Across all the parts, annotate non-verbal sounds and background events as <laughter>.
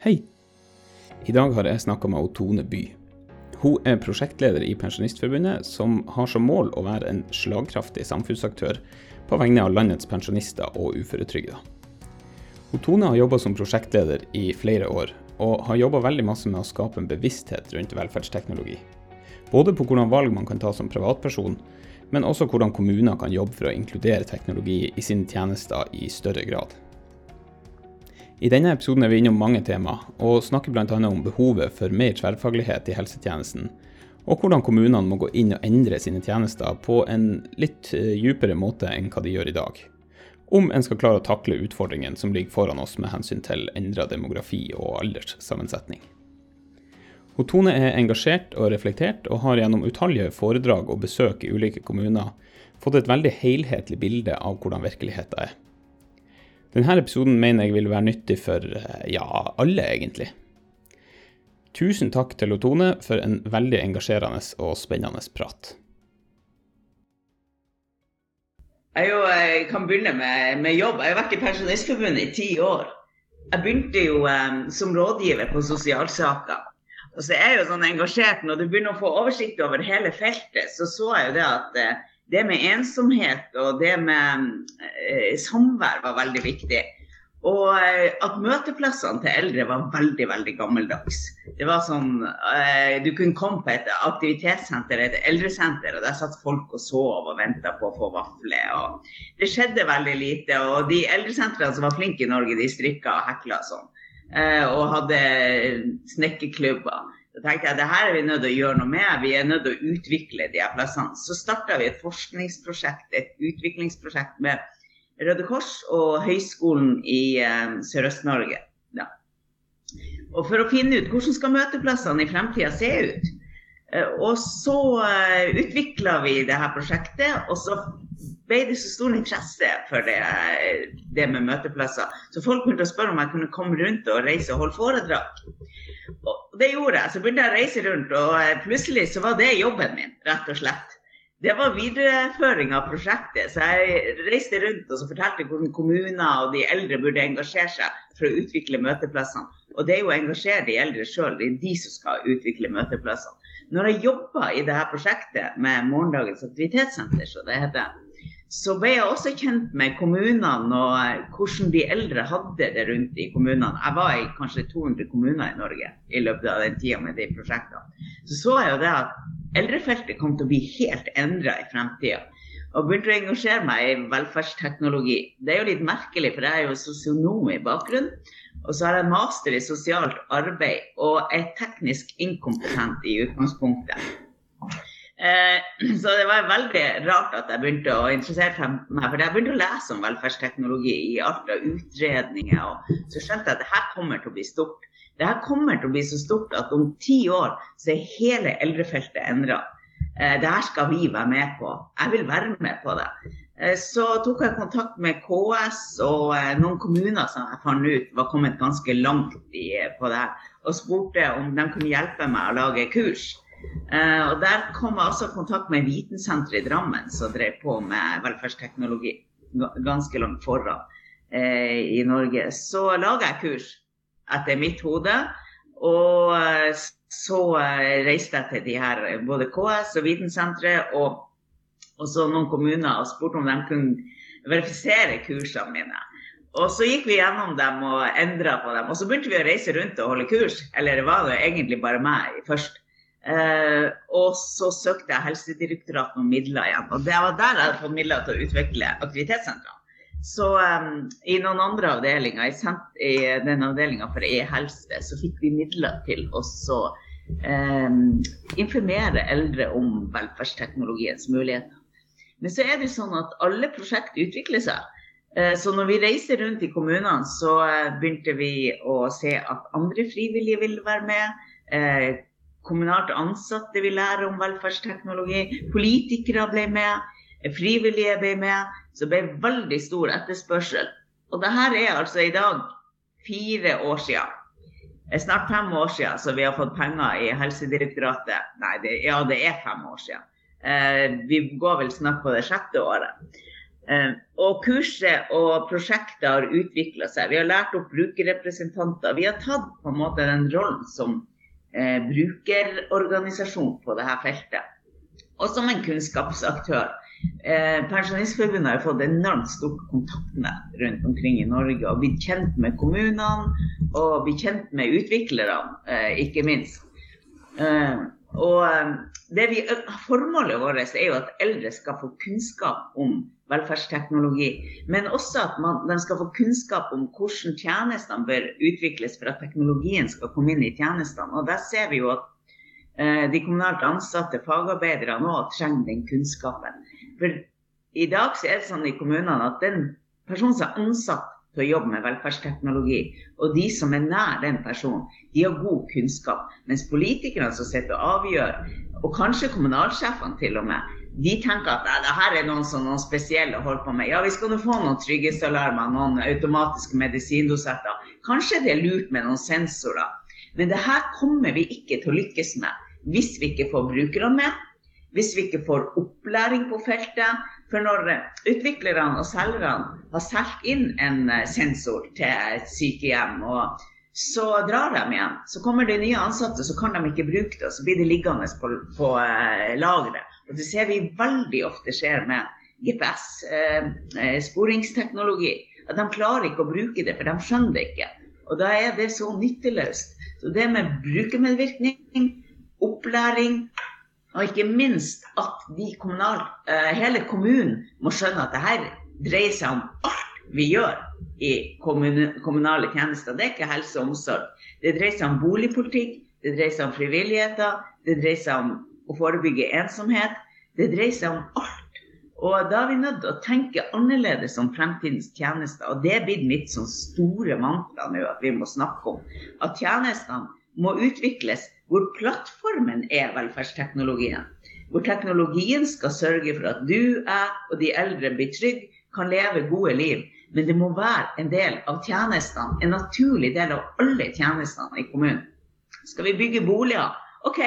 Hei! I dag har jeg snakka med Tone By. Hun er prosjektleder i Pensjonistforbundet, som har som mål å være en slagkraftig samfunnsaktør på vegne av landets pensjonister og uføretrygda. Tone har jobba som prosjektleder i flere år, og har jobba veldig masse med å skape en bevissthet rundt velferdsteknologi. Både på hvordan valg man kan ta som privatperson, men også hvordan kommuner kan jobbe for å inkludere teknologi i sine tjenester i større grad. I denne episoden er vi innom mange tema, og snakker bl.a. om behovet for mer tverrfaglighet i helsetjenesten, og hvordan kommunene må gå inn og endre sine tjenester på en litt djupere dypere måte enn hva de gjør i dag. Om en skal klare å takle utfordringene som ligger foran oss med hensyn til endra demografi og alderssammensetning. Tone er engasjert og reflektert, og har gjennom utallige foredrag og besøk i ulike kommuner fått et veldig helhetlig bilde av hvordan virkeligheten er. Denne episoden mener jeg vil være nyttig for eh, ja, alle, egentlig. Tusen takk til Tone for en veldig engasjerende og spennende prat. Jeg, jo, jeg kan begynne med, med, jobb. Jeg har vært i Pensjonistforbundet i ti år. Jeg begynte jo um, som rådgiver på sosialsaker. Og så er jeg jo sånn engasjert Når du begynner å få oversikt over hele feltet, så så jeg jo det at uh, det med ensomhet og det med eh, samvær var veldig viktig. Og eh, at møteplassene til eldre var veldig veldig gammeldags. Det var sånn, eh, Du kunne komme på et aktivitetssenter, et eldresenter, og der satt folk og sov og venta på å få vafler. og Det skjedde veldig lite. Og de eldresentrene som var flinke i Norge, de strikka og hekla sånn. Eh, og hadde snekkerklubber. Så tenkte jeg det her er vi nødt til å gjøre noe med. Vi er nødt til å utvikle de her plassene. Så starta vi et forskningsprosjekt, et utviklingsprosjekt med Røde Kors og Høgskolen i eh, Sørøst-Norge. Ja. Og for å finne ut hvordan skal møteplassene i fremtida se ut. Eh, og så eh, utvikla vi det her prosjektet, og så ble det så stor interesse for det, det, med møteplasser. Så folk begynte å spørre om jeg kunne komme rundt og reise og holde foredrag. Og det gjorde jeg. Så begynte jeg å reise rundt, og eh, plutselig så var det jobben min, rett og slett. Det var videreføring av prosjektet. Så jeg reiste rundt og så fortalte hvordan kommuner og de eldre burde engasjere seg for å utvikle møteplassene. Og det er jo å engasjere de eldre sjøl, det er de som skal utvikle møteplassene. Når jeg jobba i dette prosjektet med Morgendagens aktivitetssenter, så det heter, så ble jeg også kjent med kommunene og eh, hvordan de eldre hadde det rundt i kommunene. Jeg var i kanskje 200 kommuner i Norge i løpet av den tida med de prosjektene. Så så jeg jo det at eldrefeltet kom til å bli helt endra i fremtida. Og begynte å engasjere meg i velferdsteknologi. Det er jo litt merkelig, for jeg er jo sosionom i bakgrunnen. Og så har jeg master i sosialt arbeid og er teknisk inkompetent i utgangspunktet. Eh, <clears throat> så det var veldig rart at jeg begynte å interessere meg for. Jeg begynte å lese om velferdsteknologi i alt av utredninger. Og så skjønte jeg at det her kommer til å bli stort. Det her kommer til å bli så stort at om ti år så er hele eldrefeltet endra. Eh, det her skal vi være med på. Jeg vil være med på det. Eh, så tok jeg kontakt med KS og noen kommuner som jeg fant ut var kommet ganske langt på det og spurte om de kunne hjelpe meg å lage kurs. Uh, og Der kom jeg også i kontakt med Vitensenteret i Drammen, som drev på med velferdsteknologi ganske langt foran uh, i Norge. Så laga jeg kurs etter mitt hode. Og uh, så reiste jeg til de her, både KS og Vitensenteret og, og så noen kommuner og spurte om de kunne verifisere kursene mine. Og så gikk vi gjennom dem og endra på dem. Og så begynte vi å reise rundt og holde kurs. Eller var det egentlig bare meg først. Uh, og så søkte jeg Helsedirektoratet om midler igjen. Og det var der jeg hadde fått midler til å utvikle aktivitetssentrene. Så um, i noen andre avdelinger, i, i den avdelinga for e-helse, så fikk vi midler til å um, informere eldre om velferdsteknologiens muligheter. Men så er det sånn at alle prosjekt utvikler seg. Så når vi reiser rundt i kommunene, så begynte vi å se at andre frivillige ville være med. Kommunalt ansatte vil lære om velferdsteknologi. Politikere ble med. Frivillige ble med. Så det ble veldig stor etterspørsel. Og det her er altså i dag fire år siden. Snart fem år siden så vi har fått penger i Helsedirektoratet. Nei, det, ja, det er fem år siden. Eh, vi går vel snart på det sjette året. Eh, og kurset og prosjektet har utvikla seg. Vi har lært opp brukerrepresentanter. Vi har tatt på en måte den rollen som eh, brukerorganisasjon på dette feltet. Og som en kunnskapsaktør. Eh, Pensjonistforbundet har fått enormt stort kontaktnett rundt omkring i Norge og blitt kjent med kommunene og blitt kjent med utviklerne, eh, ikke minst. Eh, og eh, vi, Formålet vårt er jo at eldre skal få kunnskap om velferdsteknologi, men også at man, de skal få kunnskap om hvordan tjenestene bør utvikles for at teknologien skal komme inn i tjenestene. Og Der ser vi jo at eh, de kommunalt ansatte fagarbeidere nå trenger den kunnskapen. For i dag så er det sånn i kommunene at den personen som er ansatt til å jobbe med velferdsteknologi, og de som er nær den personen, de har god kunnskap. Mens politikerne som sitter og avgjør, og kanskje kommunalsjefene til og med, de tenker at det her er noen som noen spesielle holder på med. Ja, vi skal nå få noen trygghetsalarmer, noen automatiske medisindosetter. Kanskje det er lurt med noen sensorer. Men det her kommer vi ikke til å lykkes med hvis vi ikke får brukerne med. Hvis vi ikke får opplæring på feltet. For når utviklerne og selgerne har solgt inn en eh, sensor til et sykehjem, og så drar de igjen, så kommer det nye ansatte, så kan de ikke bruke det, og så blir det liggende på, på eh, lageret. Og det ser vi veldig ofte skjer med GPS, eh, eh, sporingsteknologi. At de klarer ikke å bruke det, for de skjønner det ikke. Og da er det så nytteløst. Så det med brukermedvirkning, opplæring, og ikke minst at kommunal, eh, hele kommunen må skjønne at det her dreier seg om alt vi gjør i kommunale tjenester. Det er ikke helse og omsorg. Det dreier seg om boligpolitikk, det dreier seg om frivilligheter, det dreier seg om å forebygge ensomhet. Det dreier seg om alt. Og da er vi nødt til å tenke annerledes om fremtidens tjenester. Og det er blitt mitt sånn store mantra nå at vi må snakke om. At tjenestene må utvikles hvor plattformen er velferdsteknologien. Hvor teknologien skal sørge for at du, jeg og de eldre blir trygge, kan leve gode liv. Men det må være en del av tjenestene, en naturlig del av alle tjenestene i kommunen. Skal vi bygge boliger? OK,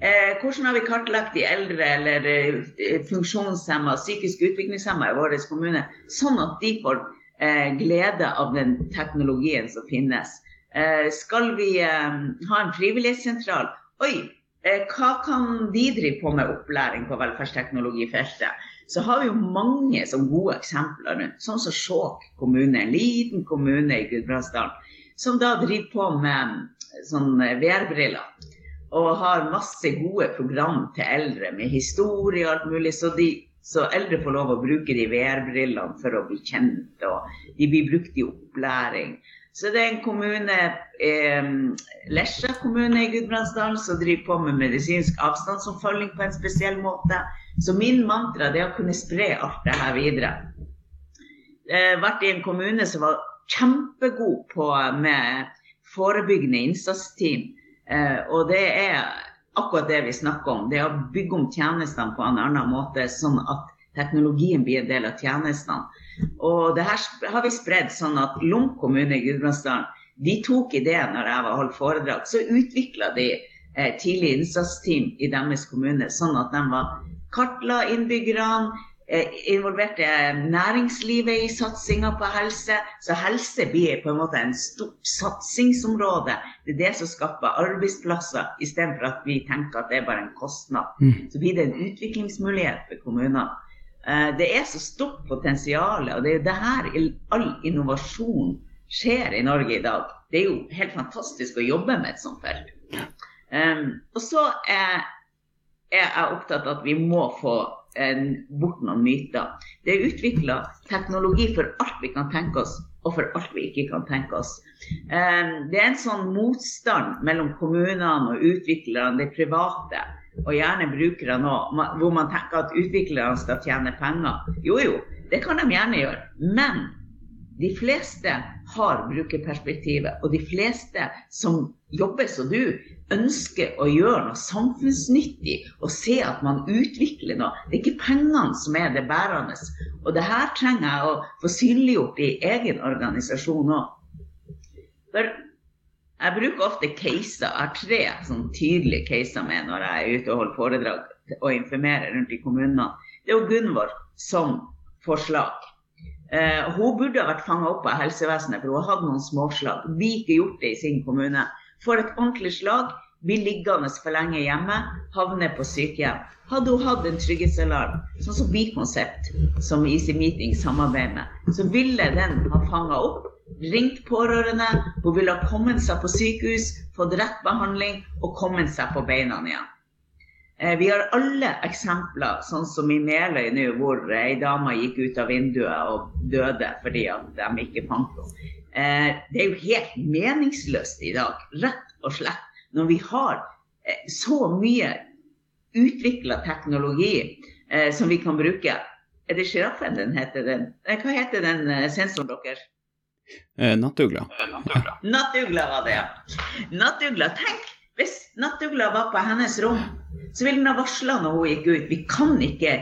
Eh, hvordan har vi kartlagt de eldre eller eh, funksjonshemma, psykisk utviklingshemma i vår kommune, sånn at de får eh, glede av den teknologien som finnes? Eh, skal vi eh, ha en frivillighetssentral? Oi, eh, hva kan de drive på med opplæring på velferdsteknologifeltet? Så har vi jo mange som gode eksempler rundt, sånn som Skjåk kommune, en liten kommune i Gudbrandsdalen, som da driver på med sånn VR-briller og har masse gode program til eldre med historie og alt mulig. Så, de, så eldre får lov å bruke de VR-brillene for å bli kjent, og de blir brukt i opplæring. Så det er en kommune, eh, Lesja kommune i Gudbrandsdalen, som driver på med medisinsk avstandsoppfølging på en spesiell måte. Så min mantra er å kunne spre alt det her videre. Jeg har vært i en kommune som var kjempegod på med forebyggende innsatsteam. Eh, og det er akkurat det vi snakker om. Det er å bygge om tjenestene på en annen måte, sånn at teknologien blir en del av tjenestene. Og det her har vi spredd sånn at Lom kommune i Gudbrandsdalen de tok ideen når jeg var holdt foredrag. Så utvikla de eh, tidlig innsatsteam i deres kommune, sånn at de var kartla innbyggerne, Eh, involverte næringslivet i satsinga på helse. Så helse blir på en måte en stort satsingsområde. Det er det som skaper arbeidsplasser, istedenfor at vi tenker at det er bare en kostnad. Mm. Så blir det en utviklingsmulighet for kommunene. Eh, det er så stort potensial, og det er det her all innovasjon skjer i Norge i dag. Det er jo helt fantastisk å jobbe med et sånt felt. Um, og så er, er jeg opptatt av at vi må få bort noen myter. Det er utvikla teknologi for alt vi kan tenke oss, og for alt vi ikke kan tenke oss. Det er en sånn motstand mellom kommunene og utviklerne, de private, og gjerne brukere nå, hvor man tenker at utviklerne skal tjene penger. Jo jo, det kan de gjerne gjøre. Men de fleste har brukerperspektivet, og de fleste som jobber som du, ønsker å gjøre noe samfunnsnyttig og se at man utvikler noe. Det er ikke pengene som er det bærende. Og det her trenger jeg å få synliggjort i egen organisasjon òg. For jeg bruker ofte caser. Jeg har tre sånn tydelige caser med når jeg er ute og holder foredrag og informerer rundt i kommunene. Det er jo Gunvor som forslag. Eh, hun burde ha vært fanga opp av helsevesenet, for hun har hatt noen småslag. Vi ikke gjort det i sin kommune. Får et ordentlig slag, blir liggende for lenge hjemme, havner på sykehjem. Hadde hun hatt en trygghetsalarm, sånn som Bikonsept, som Easy Meeting samarbeider med, så ville den ha fanga opp, ringt pårørende, hun ville ha kommet seg på sykehus, fått rett behandling og kommet seg på beina igjen. Eh, vi har alle eksempler, sånn som i Meløy nå, hvor ei dame gikk ut av vinduet og døde fordi de ikke fant henne. Eh, det er jo helt meningsløst i dag, rett og slett, når vi har eh, så mye utvikla teknologi som vi kan bruke. Er det sjiraffen den heter? Den? Hva heter den sensoren deres? Nattugla. <laughs> Nattugla var det, ja. Nattugla, tenk hvis nattugla var på hennes rom, så ville den ha varsla når hun gikk ut. Vi kan ikke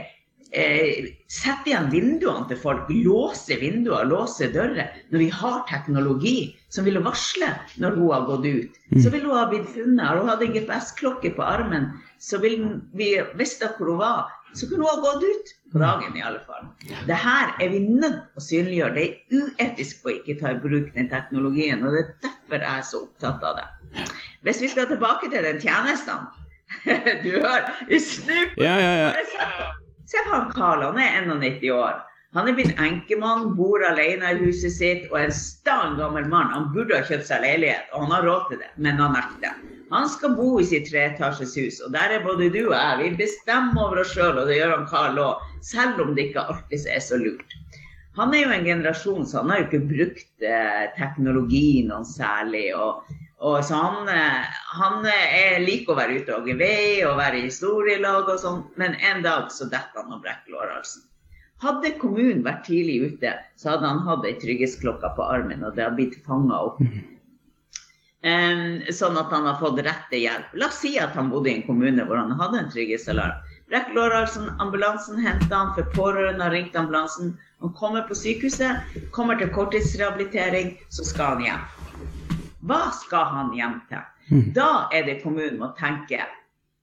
eh, sette igjen vinduene til folk, låse vinduer, låse dører, når vi har teknologi som ville varsle når hun har gått ut. Så ville hun ha blitt funnet. Har hun hadde GPS-klokke på armen, så ville vi visst hvor hun var. Så kunne hun ha gått ut på dagen, i alle fall. Det her er vi nødt til å synliggjøre. Det er uetisk å ikke ta i bruk den teknologien, og det er derfor jeg er så opptatt av det. Hvis vi skal tilbake til den tjenesten <laughs> Du hører, vi snur ja, ja, ja. Se han Karl, han er 91 år. Han er blitt enkemann, bor alene i huset sitt og er en sta gammel mann. Han burde ha kjøpt seg leilighet, og han har råd til det, men han nekter. Han skal bo i sitt treetasjes hus, og der er både du og jeg. Vi bestemmer over oss sjøl, og det gjør han Karl òg, selv om det ikke alltid er så lurt. Han er jo en generasjon, så han har jo ikke brukt eh, teknologi noe særlig. og og så han, eh, han er, liker å være ute og hogge vei og være i historielag og sånn, men en dag så detter han og brekker lårhalsen. Hadde kommunen vært tidlig ute, så hadde han hatt ei trygghetsklokke på armen, og det hadde blitt fanga opp. Um, sånn at han har fått rette hjelp. La oss si at han bodde i en kommune hvor han hadde en trygghetsalarm. Brekk lårhalsen, ambulansen henter han, for pårørende har ringt ambulansen. Han kommer på sykehuset, kommer til korttidsrehabilitering, så skal han hjem. Hva skal han hjem til? Mm. Da er det kommunen må tenke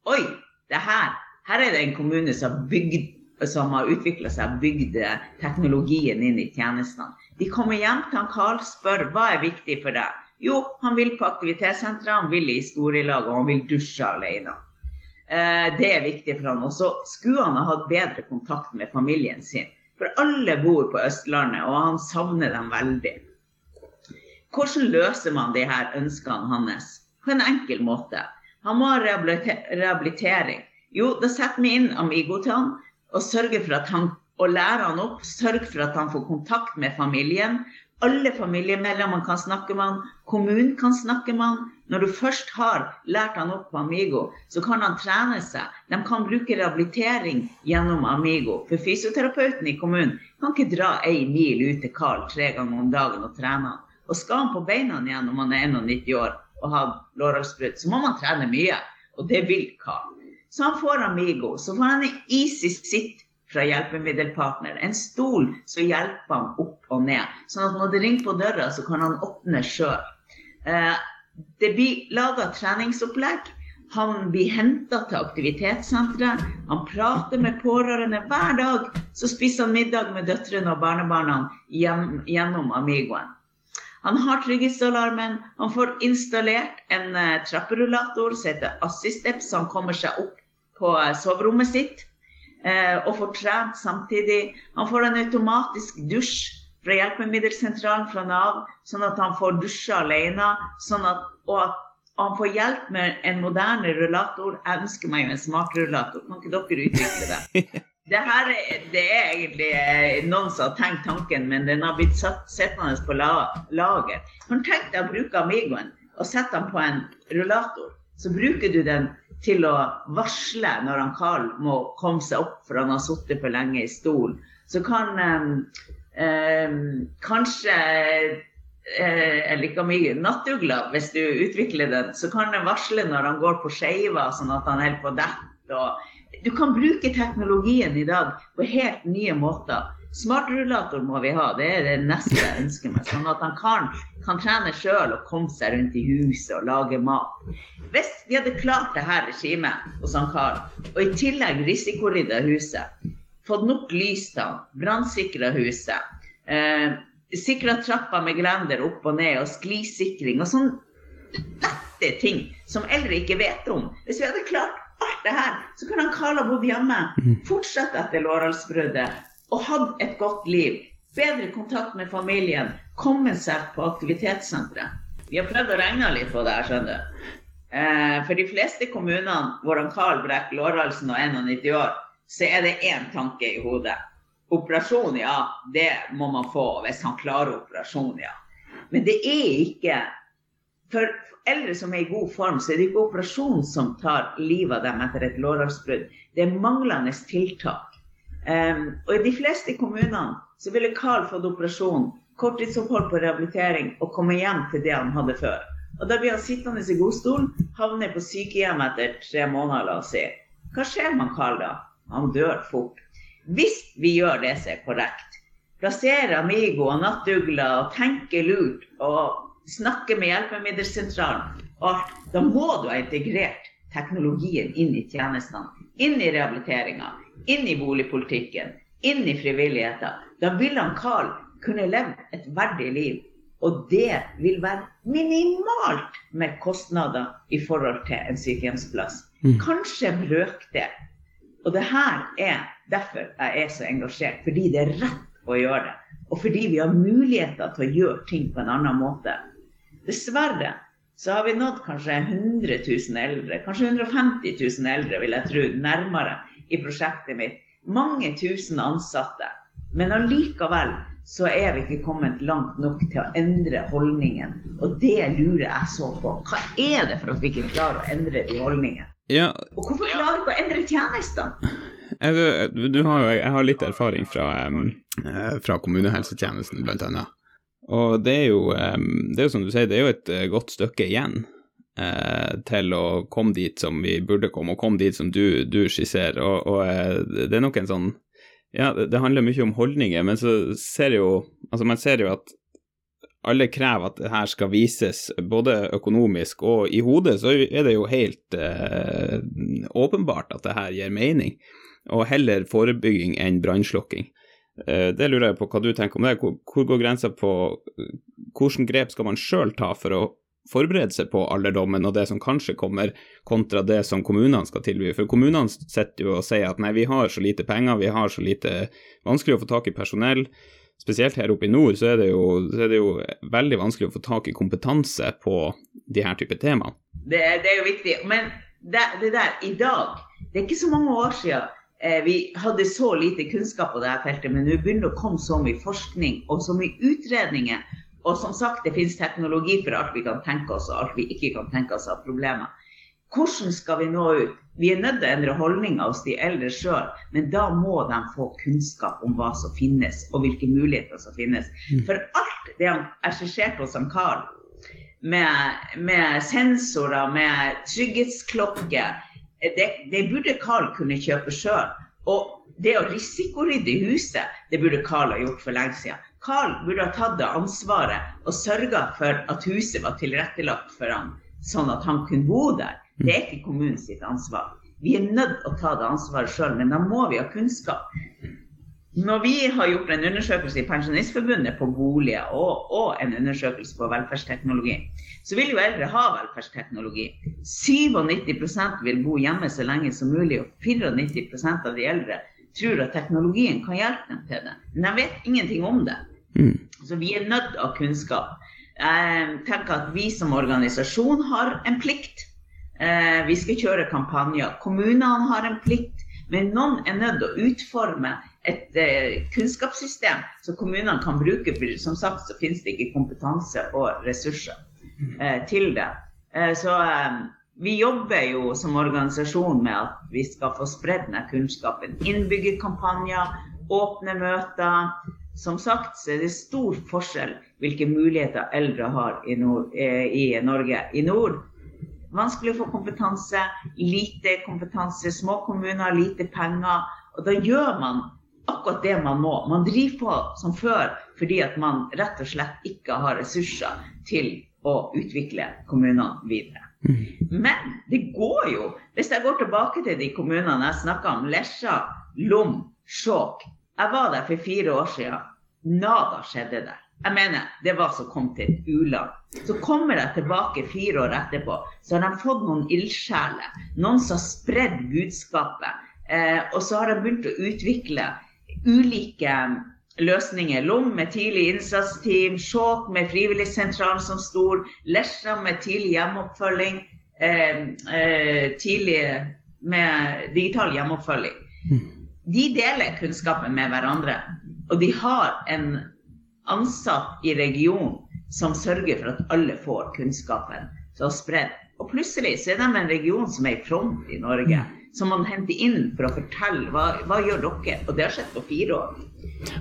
Oi, det her, her er det en kommune som bygd som har utvikla seg og bygd teknologien inn i tjenestene. De kommer hjem til han Karl spør hva er viktig for deg. Jo, han vil på aktivitetssenteret, han vil i historielag og han vil dusje alene. Eh, det er viktig for han. Og så skulle han ha hatt bedre kontakt med familien sin. For alle bor på Østlandet, og han savner dem veldig. Hvordan løser man de her ønskene hans? På en enkel måte. Han må ha rehabilitering. Jo, da setter vi inn Amigo til han og sørger for at han og lærer han opp. Sørg for at han får kontakt med familien. Alle familiemedlemmene kan snakke med han. Kommunen kan snakke med han. Når du først har lært han opp på Amigo, så kan han trene seg. De kan bruke rehabilitering gjennom Amigo. For fysioterapeuten i kommunen kan ikke dra ei mil ut til Carl tre ganger om dagen og trene han. Og skal han på beina igjen når man er 91 år og har lårhalsbrudd, så må man trene mye. Og det vil Karl. Så han får Amigo. Så får han en Easy Sit fra hjelpemiddelpartner. En stol som hjelper ham opp og ned. Sånn at når det ringer på døra, så kan han åpne sjøl. Eh, det blir laga treningsopplegg. Han blir henta til aktivitetssenteret. Han prater med pårørende hver dag. Så spiser han middag med døtrene og barnebarna gjennom Amigoen. Han har trygghetsalarmen. Han får installert en uh, trapperullator som heter Assistep, så han kommer seg opp på uh, soverommet sitt uh, og får trent samtidig. Han får en automatisk dusj fra hjelpemiddelsentralen fra Nav, sånn at han får dusje alene. Sånn at, og at han får hjelp med en moderne rullator. Jeg ønsker meg en smart rullator. Kan ikke dere utvikle det? <laughs> Det her det er egentlig eh, noen som har tenkt tanken, men den har blitt satt, sittende på lager. Kan tenke deg å bruke Amigoen og sette den på en rullator. Så bruker du den til å varsle når han Carl må komme seg opp for han har sittet for lenge i stol. Så kan um, um, kanskje eh, eller ikke mye, nattugla, hvis du utvikler den, så kan den varsle når han går på skeiva, sånn at han holder på å dette du kan bruke teknologien i dag på helt nye måter. Smartrullator må vi ha, det er det neste jeg ønsker meg. Sånn at han kan, kan trene sjøl og komme seg rundt i huset og lage mat. Hvis vi hadde klart det her regimet hos han Karl, og i tillegg risikorydda huset, fått nok lys til brannsikra huset. Eh, Sikra trappa med glender opp og ned, og sklisikring og sånn lette ting som eldre ikke vet om. Hvis vi hadde klart det her, så kunne han Karl ha bodd hjemme, mm. fortsatt etter lårhalsbruddet og hatt et godt liv. Bedre kontakt med familien, kommet seg på aktivitetssenteret. Vi har prøvd å regne litt på det her, skjønner du. Eh, for de fleste kommunene hvor han Carl brekker lårhalsen og er 91 år, så er det én tanke i hodet. Operasjon, ja, det må man få hvis han klarer operasjon, ja. Men det er ikke For eldre som er i god form, så er det ikke operasjon som tar livet av dem etter et lårhalsbrudd. Det er manglende tiltak. Um, og i de fleste kommunene så ville Carl fått operasjon, korttidsopphold på rehabilitering og komme hjem til det han hadde før. Og da blir han sittende i godstolen, havner på sykehjem etter tre måneder, la oss si. Hva skjer med Carl da? Han dør fort. Hvis vi gjør det som er korrekt, plasserer Amigo og nattugla og tenker lurt og snakker med hjelpemiddelsentralen og alt, da må du ha integrert teknologien inn i tjenestene. Inn i rehabiliteringa, inn i boligpolitikken, inn i frivilligheten. Da vil han Carl kunne leve et verdig liv. Og det vil være minimalt med kostnader i forhold til en sykehjemsplass. Mm. Kanskje brøkdel. Og det her er derfor jeg er så engasjert. Fordi det er rett å gjøre det. Og fordi vi har muligheter til å gjøre ting på en annen måte. Dessverre så har vi nådd kanskje 100 000 eldre, kanskje 150 000 eldre, vil jeg tro, nærmere i prosjektet mitt. Mange tusen ansatte. Men allikevel så er vi ikke kommet langt nok til å endre holdningen. Og det lurer jeg så på. Hva er det for at vi ikke klarer å endre de holdningene? Ja. Og hvorfor klarer vi ikke å endre tjenestene? Jeg, du har jo, jeg har litt erfaring fra, um, fra kommunehelsetjenesten, blant annet. Og det er, jo, det er jo som du sier, det er jo et uh, godt stykke igjen uh, til å komme dit som vi burde komme, og komme dit som du, du skisserer. Og, og uh, det er nok en sånn ja, det handler mye om holdninger, men så ser jo Altså, man ser jo at alle krever at det her skal vises, både økonomisk og i hodet, så er det jo helt eh, åpenbart at det her gir mening. Og heller forebygging enn brannslukking. Eh, det lurer jeg på hva du tenker om det. Hvor, går grensa på Hvilke grep skal man sjøl ta for å forberede seg på alderdommen og det som kanskje kommer, kontra det som kommunene skal tilby. For kommunene sitter jo og sier at nei, vi har så lite penger, vi har så lite vanskelig å få tak i personell. Spesielt her oppe i nord så er det jo, er det jo veldig vanskelig å få tak i kompetanse på de her type temaene. Det, det, er jo viktig. Men det, det, der, i dag Det er ikke så mange år siden eh, vi hadde så lite kunnskap på dette feltet, men nå begynner det å komme så mye forskning og så mye utredninger og som sagt, det finnes teknologi for alt vi kan tenke oss, og alt vi ikke kan tenke oss av problemer. Hvordan skal vi nå ut? Vi er nødt til å endre holdninger hos de eldre sjøl, men da må de få kunnskap om hva som finnes, og hvilke muligheter som finnes. Mm. For alt det han skisserte hos Carl, med, med, sensorer, med trygghetsklokke, det, det burde Carl kunne kjøpe sjøl. Og det å risikorydde huset, det burde Carl ha gjort for lenge siden. Carl burde ha tatt det ansvaret og sørga for at huset var tilrettelagt for ham, sånn at han kunne bo der. Det er ikke kommunens ansvar. Vi er nødt til å ta det ansvaret sjøl, men da må vi ha kunnskap. Når vi har gjort en undersøkelse i Pensjonistforbundet på boliger og, og en undersøkelse på velferdsteknologi, så vil jo eldre ha velferdsteknologi. 97% vil bo hjemme så lenge som mulig, og 94% av de eldre tror at teknologien kan hjelpe dem til det. Men de vet ingenting om det. Mm. Så vi er nødt av kunnskap. Jeg tenker at vi som organisasjon har en plikt. Eh, vi skal kjøre kampanjer. Kommunene har en plikt. Men noen er nødt til å utforme et eh, kunnskapssystem som kommunene kan bruke. For som sagt så finnes det ikke kompetanse og ressurser eh, til det. Så vi jobber jo som organisasjon med at vi skal få spredd denne kunnskapen. Innbyggerkampanjer, åpne møter, som sagt så er det stor forskjell hvilke muligheter eldre har i, nord, eh, i Norge. I nord vanskelig å få kompetanse, lite kompetanse, små kommuner, lite penger. Og da gjør man akkurat det man må. Man driver på som før fordi at man rett og slett ikke har ressurser til å utvikle kommunene videre. Mm. Men det går jo. Hvis jeg går tilbake til de kommunene jeg snakka om, Lesja, Lom, Skjåk. Jeg var der for fire år siden. Nada skjedde der. Jeg mener, det var som kom til et u-land. Så kommer jeg tilbake fire år etterpå, så har de fått noen ildsjeler. Noen som har spredd budskapet. Eh, og så har de begynt å utvikle ulike løsninger. Lom med tidlig innsatsteam, Skjåk med frivilligsentralen som stor, Lesja med tidlig hjemmeoppfølging, eh, eh, tidlig med digital hjemmeoppfølging. Mm. De deler kunnskapen med hverandre, og de har en ansatt i regionen som sørger for at alle får kunnskapen så spredt. Og plutselig så er de en region som er i front i Norge, som man henter inn for å fortelle hva, hva gjør dere Og det har skjedd på fire år.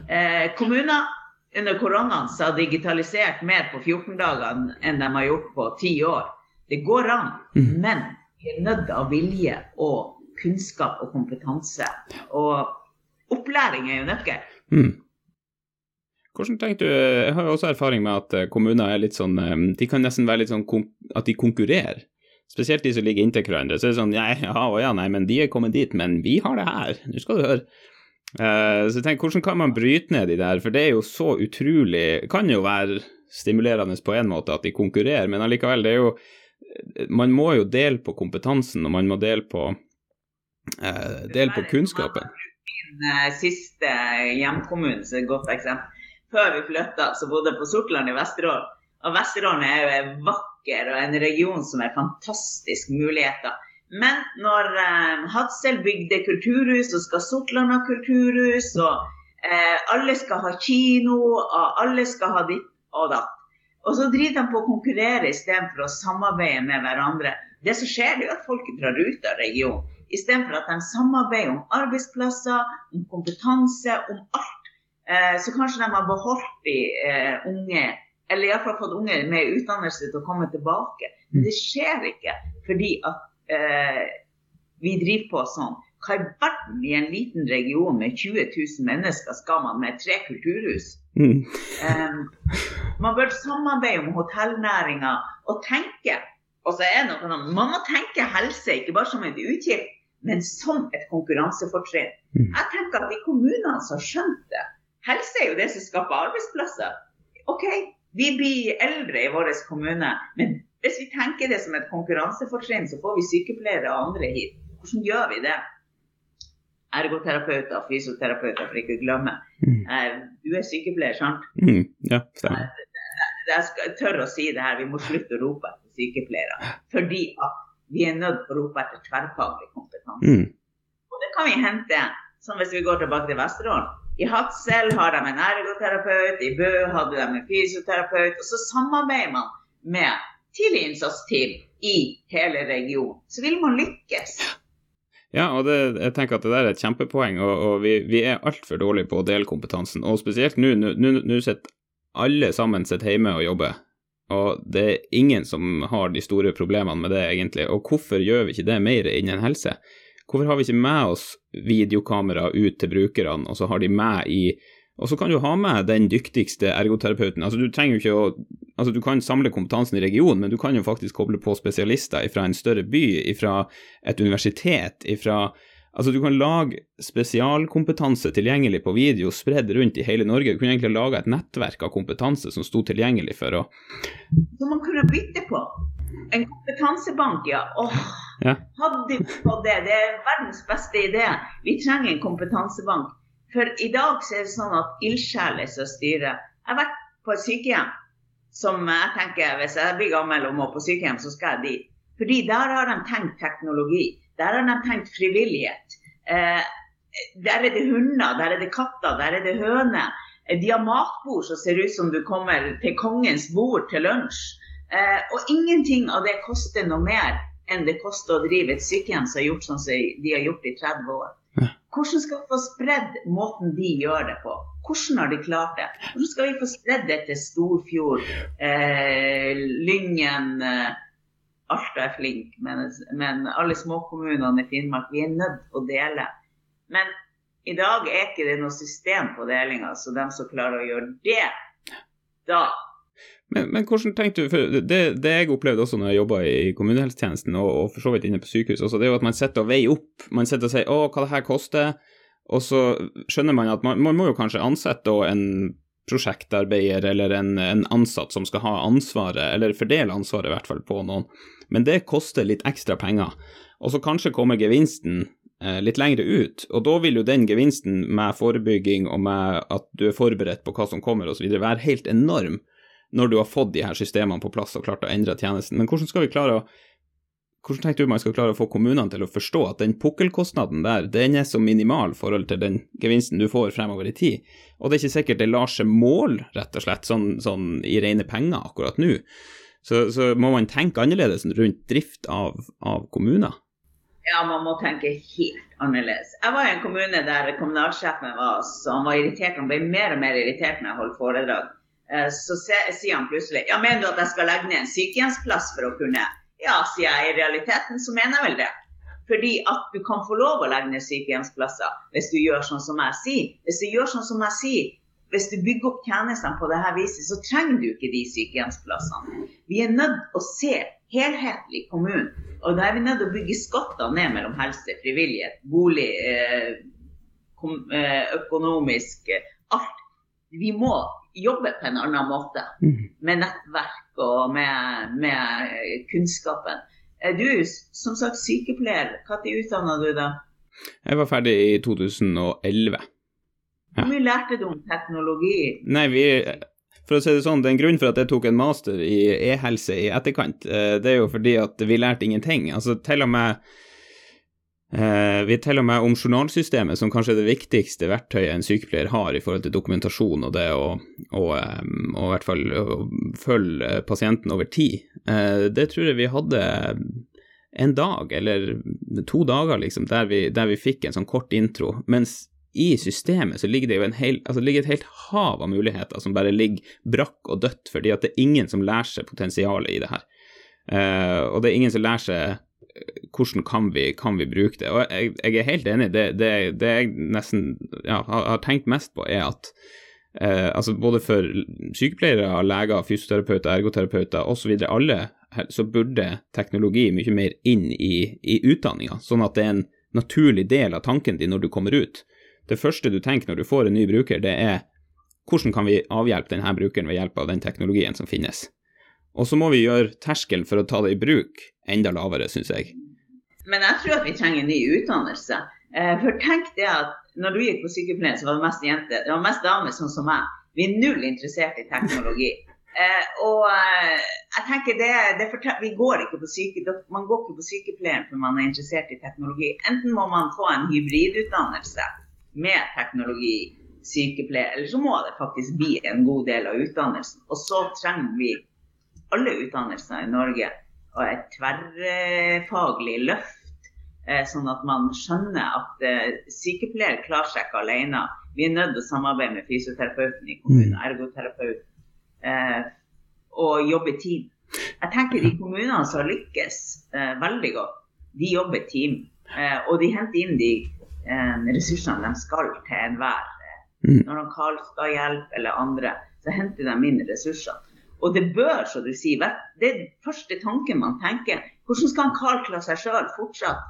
Eh, kommuner under koronaen har digitalisert mer på 14 dager enn de har gjort på ti år. Det går an, mm. men vi er nødt av vilje og kunnskap og kompetanse. Og opplæring er jo nøkkel. Mm. Hvordan tenker du, Jeg har jo også erfaring med at eh, kommuner er litt sånn eh, De kan nesten være litt sånn at de konkurrerer. Spesielt de som ligger inntil hverandre. Så er det sånn ja, ja, ja, nei, men de er kommet dit, men vi har det her. Nå skal du høre. Uh, så jeg tenker, hvordan kan man bryte ned de der, for det er jo så utrolig Kan jo være stimulerende på en måte at de konkurrerer, men allikevel, det er jo Man må jo dele på kompetansen, og man må dele på, uh, dele på kunnskapen. Min siste hjemkommune er et godt eksempel før vi flytta, så bodde jeg på Sortland i Vesterålen. Og Vesterålen er jo en vakker og en region som er fantastisk muligheter. Men når eh, Hadsel bygde kulturhus, så skal Sortland ha kulturhus, og eh, alle skal ha kino, og alle skal ha ditt og datt. Og så driver de på å konkurrere istedenfor å samarbeide med hverandre. Det som skjer, er at folk drar ut av regionen. Istedenfor at de samarbeider om arbeidsplasser, om kompetanse, om alt Eh, så kanskje de har beholdt de eh, unge, eller iallfall fått unge med utdannelse til å komme tilbake. Men det skjer ikke fordi at eh, vi driver på sånn. Hva i verden i en liten region med 20 000 mennesker skal man med tre kulturhus? Mm. um, man bør samarbeide om hotellnæringa og tenke. Og så er det noe, Man må tenke helse ikke bare som et utgift, men som et konkurransefortrinn. Mm. Jeg tenker at de kommunene som har skjønt det, Helse er jo det som skaper arbeidsplasser. OK, vi blir eldre i vår kommune, men hvis vi tenker det som et konkurransefortrinn, så får vi sykepleiere og andre hit. Hvordan gjør vi det? Ergoterapeuter, fysioterapeuter, for ikke å glemme. Mm. Eh, du er sykepleier, sant? Mm, ja, stemmer. Jeg tør å si det her, vi må slutte å rope etter sykepleiere. Fordi at vi er nødt til å rope etter tverrfaglig kompetanse. Mm. Og det kan vi hente, som hvis vi går tilbake til Vesterålen. I Hadsel har de en ergoterapeut, i Bø hadde de en fysioterapeut. Og så samarbeider man med tidlig innsatsteam i hele regionen. Så vil man lykkes. Ja, og det, jeg tenker at det der er et kjempepoeng, og, og vi, vi, er altfor dårlige på å dele kompetansen. Og spesielt nå, nå sitter alle sammen sitter hjemme og jobber. Og det er ingen som har de store problemene med det, egentlig. Og hvorfor gjør vi ikke det mer innen helse? Hvorfor har vi ikke med oss videokamera ut til brukerne, og så har de med i Og så kan du ha med den dyktigste ergoterapeuten. Altså, du trenger jo ikke å Altså, du kan samle kompetansen i regionen, men du kan jo faktisk koble på spesialister fra en større by, fra et universitet, fra Altså, du kan lage spesialkompetanse tilgjengelig på video spredd rundt i hele Norge. Du kunne egentlig lage et nettverk av kompetanse som sto tilgjengelig for å Som man kunne bytte på. En kompetansebank, ja. Åh, ja. hadde vi fått det. Det er verdens beste idé. Vi trenger en kompetansebank. For i dag så er det sånn at ildsjeler som styrer. Jeg har vært på et sykehjem som jeg tenker hvis jeg blir gammel og må på sykehjem, så skal jeg dit. Fordi der har de tenkt teknologi. Der har de tenkt frivillighet. Eh, der er det hunder, der er det katter, der er det høner. Eh, de har matbord som ser ut som du kommer til kongens bord til lunsj. Eh, og ingenting av det koster noe mer enn det koster å drive et sykehjem som har gjort sånn som de har gjort i 30 år. Hvordan skal vi få spredd måten de gjør det på? Hvordan har de klart det? Hvordan skal vi få spredd det til Storfjord, eh, Lyngen, eh, Alta er flink, men, men alle småkommunene i Finnmark vi er nødt til å dele. Men i dag er ikke det noe system på delinga, så de som klarer å gjøre det, da men, men, hvordan tenkte du, for det, det jeg opplevde også når jeg jobba i kommunehelsetjenesten, og, og, for så vidt inne på sykehus, også, det er jo at man sitter og veier opp. Man sitter og sier 'Å, hva det her koster', Og så skjønner man at man, man må jo kanskje ansette en prosjektarbeider eller en, en, ansatt som skal ha ansvaret, eller fordele ansvaret i hvert fall på noen. Men det koster litt ekstra penger. Og så kanskje kommer gevinsten eh, litt lengre ut, og da vil jo den gevinsten med forebygging og med at du er forberedt på hva som kommer osv. være helt enorm når du har fått de her systemene på plass og klart å endre tjenesten. Men hvordan skal vi klare å hvordan tenker du man skal klare å få kommunene til å forstå at den pukkelkostnaden der, den er så minimal i forhold til den gevinsten du får fremover i tid? Og det er ikke sikkert det lar seg måle, rett og slett, sånn, sånn i rene penger akkurat nå. Så, så, må man tenke annerledes rundt drift av, av, kommuner. Ja, man må tenke helt annerledes. Jeg var i en kommune der kommunalsjefen var så han var irritert. Han ble mer og mer irritert når jeg holdt foredrag. Eh, så sier han plutselig ja, mener du at jeg skal legge ned en sykehjemsplass for å kunne Ja, sier jeg. I realiteten så mener jeg vel det. Fordi at du kan få lov å legge ned sykehjemsplasser hvis du gjør sånn som jeg sier. Hvis du gjør sånn som jeg sier, hvis du bygger opp tjenestene på dette viset, så trenger du ikke de sykehjemsplassene. Vi er nødt til å se helhetlig kommunen. Og da er vi nødt til å bygge skatter ned mellom helse, frivillighet, bolig, eh, eh, økonomisk, alt. Vi må jobber på en annen måte. Mm. Med nettverk og med, med kunnskapen. Er du som sagt sykepleier? Når utdanna du da? Jeg var ferdig i 2011. Hvor mye lærte du om teknologi? Nei, vi, for å si det sånn, det er en grunn for at jeg tok en master i e-helse i etterkant. Eh, det er jo fordi at vi lærte ingenting. Altså til og med Eh, vi teller med om journalsystemet, som kanskje er det viktigste verktøyet en sykepleier har i forhold til dokumentasjon og det å, og, og i hvert fall følge pasienten over tid. Eh, det tror jeg vi hadde en dag eller to dager, liksom, der vi, der vi fikk en sånn kort intro. Mens i systemet så ligger det jo en hel, altså ligger et helt hav av muligheter som bare ligger brakk og dødt, fordi at det er ingen som lærer seg potensialet i det her. Uh, og det er ingen som lærer seg hvordan kan vi, kan vi, bruke det? Og jeg, jeg er helt enig. Det, det, det jeg nesten ja, har, tenkt mest på, er at eh, altså både for sykepleiere, leger, fysioterapeuter, ergoterapeuter osv., alle, så burde teknologi mye mer inn i, i utdanninga, sånn at det er en naturlig del av tanken din når du kommer ut. Det første du tenker når du får en ny bruker, det er hvordan kan vi avhjelpe denne brukeren ved hjelp av den teknologien som finnes. Og så må vi gjøre terskelen for å ta det i bruk enda lavere, syns jeg. Men jeg tror at vi trenger en ny utdannelse. Eh, for tenk det at når du gikk på sykepleien, så var det mest jenter. Det var mest damer, sånn som meg. Vi er null interessert i teknologi. Eh, og eh, jeg tenker det, det vi går ikke på syke, Man går ikke på sykepleien for man er interessert i teknologi. Enten må man få en hybridutdannelse med teknologi, sykepleier, eller så må det faktisk bli en god del av utdannelsen. Og så trenger vi alle utdannelser i Norge og et tverrfaglig løft, eh, sånn at man skjønner at eh, sykepleier klarer seg ikke alene. Vi er nødt til å samarbeide med fysioterapeuten i kommunen, mm. ergoterapeut, eh, og jobbe team. Jeg tenker De kommunene som lykkes veldig godt, de jobber team. og de henter inn de ressursene de skal til enhver. Mm. Når Karl skal hjelpe eller andre, så henter de inn ressursene. Og det bør, så du sier, det er den første tanken man tenker. Hvordan skal han kalkle seg sjøl fortsatt?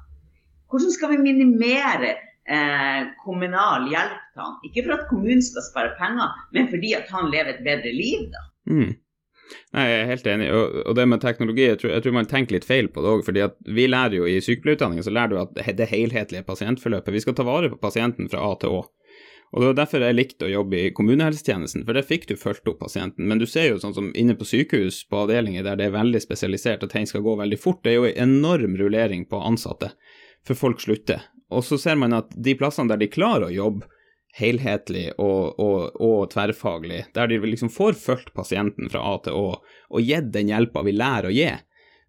Hvordan skal vi minimere eh, kommunal hjelp til han? Ikke for at kommunen skal spare penger, men fordi at han lever et bedre liv, da. Mm. Nei, Jeg er helt enig. Og, og det med teknologi, jeg tror, jeg tror, man tenker litt feil på det òg. fordi at vi lærer jo i sykepleierutdanningen at det helhetlige pasientforløpet Vi skal ta vare på pasienten fra A til Å. Og Det var derfor jeg likte å jobbe i kommunehelsetjenesten, for der fikk du fulgt opp pasienten. Men du ser jo sånn som inne på sykehus, på avdelinger der det er veldig spesialisert og ting skal gå veldig fort, det er jo en enorm rullering på ansatte, for folk slutter. Og så ser man at de plassene der de klarer å jobbe helhetlig og, og, og tverrfaglig, der de liksom får fulgt pasienten fra A til Å og gitt den hjelpa vi lærer å gi,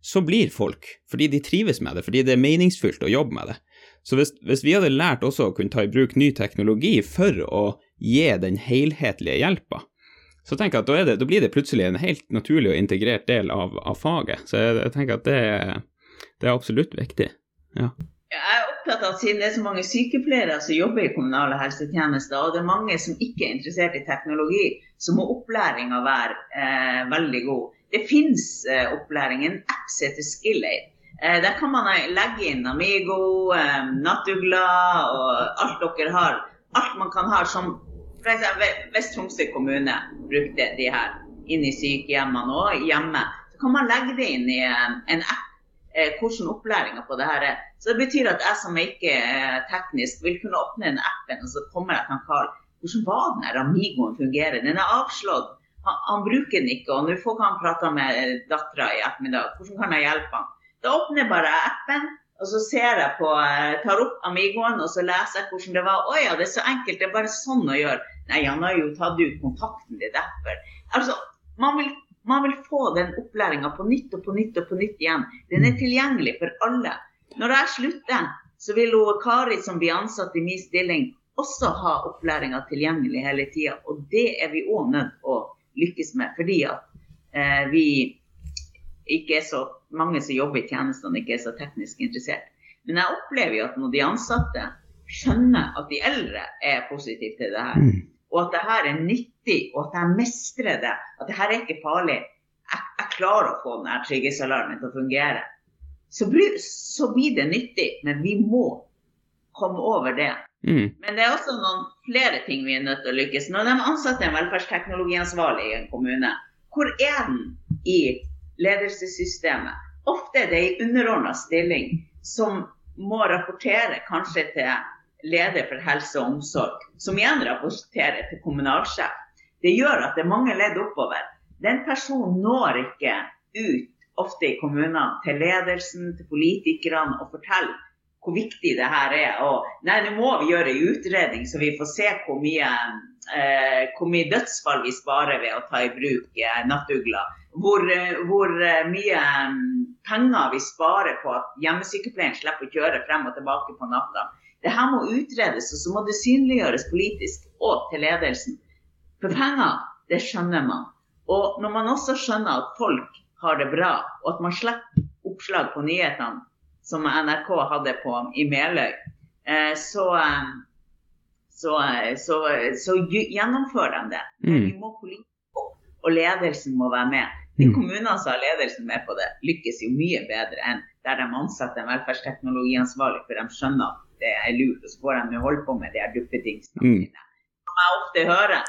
så blir folk, fordi de trives med det, fordi det er meningsfylt å jobbe med det. Så hvis, hvis, vi hadde lært også å kunne ta i bruk ny teknologi for å gi den helhetlige hjelpa, så tenker jeg at da, det, da, blir det plutselig en helt naturlig og integrert del av, av faget. Så jeg, jeg, tenker at det, det er absolutt viktig. Ja. Jeg er opptatt av at siden det er så mange sykepleiere som jobber i kommunale helsetjenester, og det er mange som ikke er interessert i teknologi, så må opplæringa være eh, veldig god. Det finnes eh, opplæring. En app heter SkillAid der kan man legge inn Amigo, eh, nattugler og alt dere har. Alt man kan ha som f.eks. Hvis Tromsø kommune brukte de her inn i sykehjemmene og hjemme, så kan man legge det inn i en, en app eh, hvordan opplæringa på det her er. Så det betyr at jeg som ikke er teknisk, vil kunne åpne den appen, og så kommer jeg til Karl. Hvordan var den her Amigoen fungerer? Den er avslått. Han, han bruker den ikke, og nå får han prate med dattera i ettermiddag. Hvordan kan jeg hjelpe han? Da åpner jeg bare appen, og så ser jeg på, eh, tar opp Amigoen og så leser jeg hvordan det var. Å ja, det er så enkelt, det er bare sånn å gjøre. Nei, han har jo tatt ut kontakten, det er derfor. Altså, man vil, man vil få den opplæringa på nytt og på nytt og på nytt igjen. Den er tilgjengelig for alle. Når jeg slutter, så vil hun, Kari som blir ansatt i min stilling, også ha opplæringa tilgjengelig hele tida. Og det er vi òg nødt å lykkes med, fordi at eh, vi ikke er så mange som jobber i tjenestene, ikke er så teknisk interessert. Men jeg opplever jo at når de ansatte skjønner at de eldre er positive til det her, mm. og at det her er nyttig, og at jeg mestrer det, at det her er ikke farlig, jeg, jeg klarer å få denne trygghetsalarmen til å fungere, så blir, så blir, det nyttig. Men vi må komme over det. Mm. Men det er også noen flere ting vi er nødt til å lykkes. Når de ansatte en velferdsteknologiansvarlig i en kommune, hvor er den i ledelsessystemet. Ofte er det en underordna stilling som må rapportere kanskje til leder for helse og omsorg, som igjen rapporterer til kommunalsjef. Det gjør at det er mange ledd oppover. Den personen når ikke ut ofte i kommunene til ledelsen, til politikerne og forteller hvor viktig det her er. Og nei, nå må vi gjøre en utredning, så vi får se hvor mye, eh, hvor mye dødsfall vi sparer ved å ta i bruk eh, nattugler hvor, hvor eh, mye mm, penger vi sparer på at hjemmesykepleieren slipper å kjøre frem og tilbake på natta. Det her må utredes, og så må det synliggjøres politisk og til ledelsen. For penger, det skjønner man. Og når man også skjønner at folk har det bra, og at man slipper oppslag på nyhetene, som NRK hadde på i Meløy, eh, så, eh, så, så, så gjennomfører de det. Men Vi må politisk og ledelsen må være med. De mm. kommunene som har ledelsen med på det, lykkes jo mye bedre enn der de ansetter en velferdsteknologiansvarlig, for de skjønner at det er lurt, og så får de jo holde på med de her duppetingsene mm. sine. Som jeg ofte hører.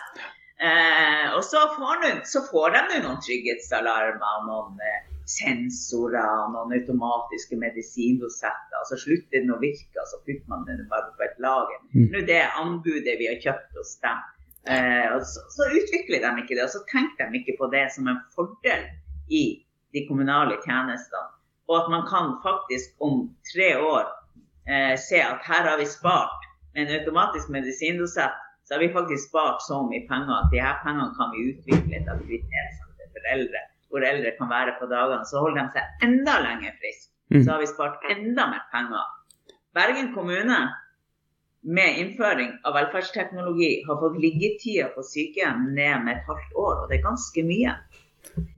Eh, og så får, de, så får de noen trygghetsalarmer, noen eh, sensorer, noen automatiske medisindosetter. Og så slutter den å virke, så putter man den bare på et lager. Mm. Nå det er anbudet vi har kjøpt hos dem. Eh, så, så, utvikler de ikke det, og så tenker de ikke på det som en fordel i de kommunale tjenestene. Og at man kan faktisk om tre år eh, se at her har vi spart med en automatisk medisindosett, så har vi faktisk spart så mye penger at de her pengene kan vi utvikle et aktivitetssenter for eldre, hvor eldre kan være på dagene. Så holder de seg enda lenger friske. Mm. Så har vi spart enda mer penger. Bergen kommune med innføring av velferdsteknologi har fått liggetida på sykehjem ned med et halvt år, og det er ganske mye.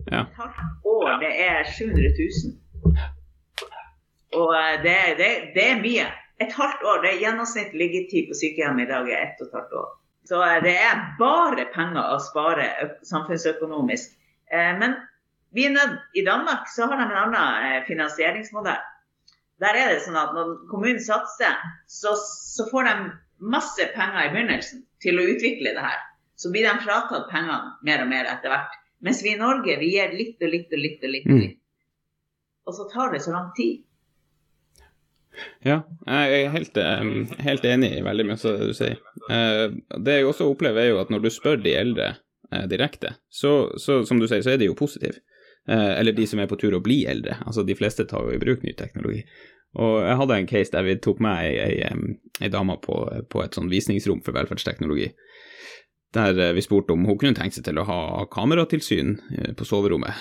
Ja. Et halvt år, det er 700 000. Og eh, det, det, det, er mye. Et halvt år, det er gjennomsnitt liggetid på sykehjem i dag er ett og et halvt år. Så eh, det er bare penger å spare samfunnsøkonomisk. Eh, men vi nødt, i Danmark så har de en annen finansieringsmodell. Der er det sånn at når kommunen satser, så, så, får de masse penger i begynnelsen til å utvikle det her. Så blir de fratatt pengene mer og mer etter hvert. Mens vi i Norge vi gir litt og litt og litt. Og litt. Mm. og så tar det så lang tid. Ja, jeg er helt, helt enig i veldig mye av det du sier. Eh, det jeg også opplever, er jo at når du spør de eldre eh, direkte, så, så som du sier, så er de jo positive. Eh, eller de som er på tur å bli eldre. Altså De fleste tar jo i bruk ny teknologi. Og jeg hadde en case der vi tok med ei, ei, ei dame på, på, et sånn visningsrom for velferdsteknologi. Der eh, vi spurte om hun kunne tenke seg til å ha kameratilsyn eh, på soverommet.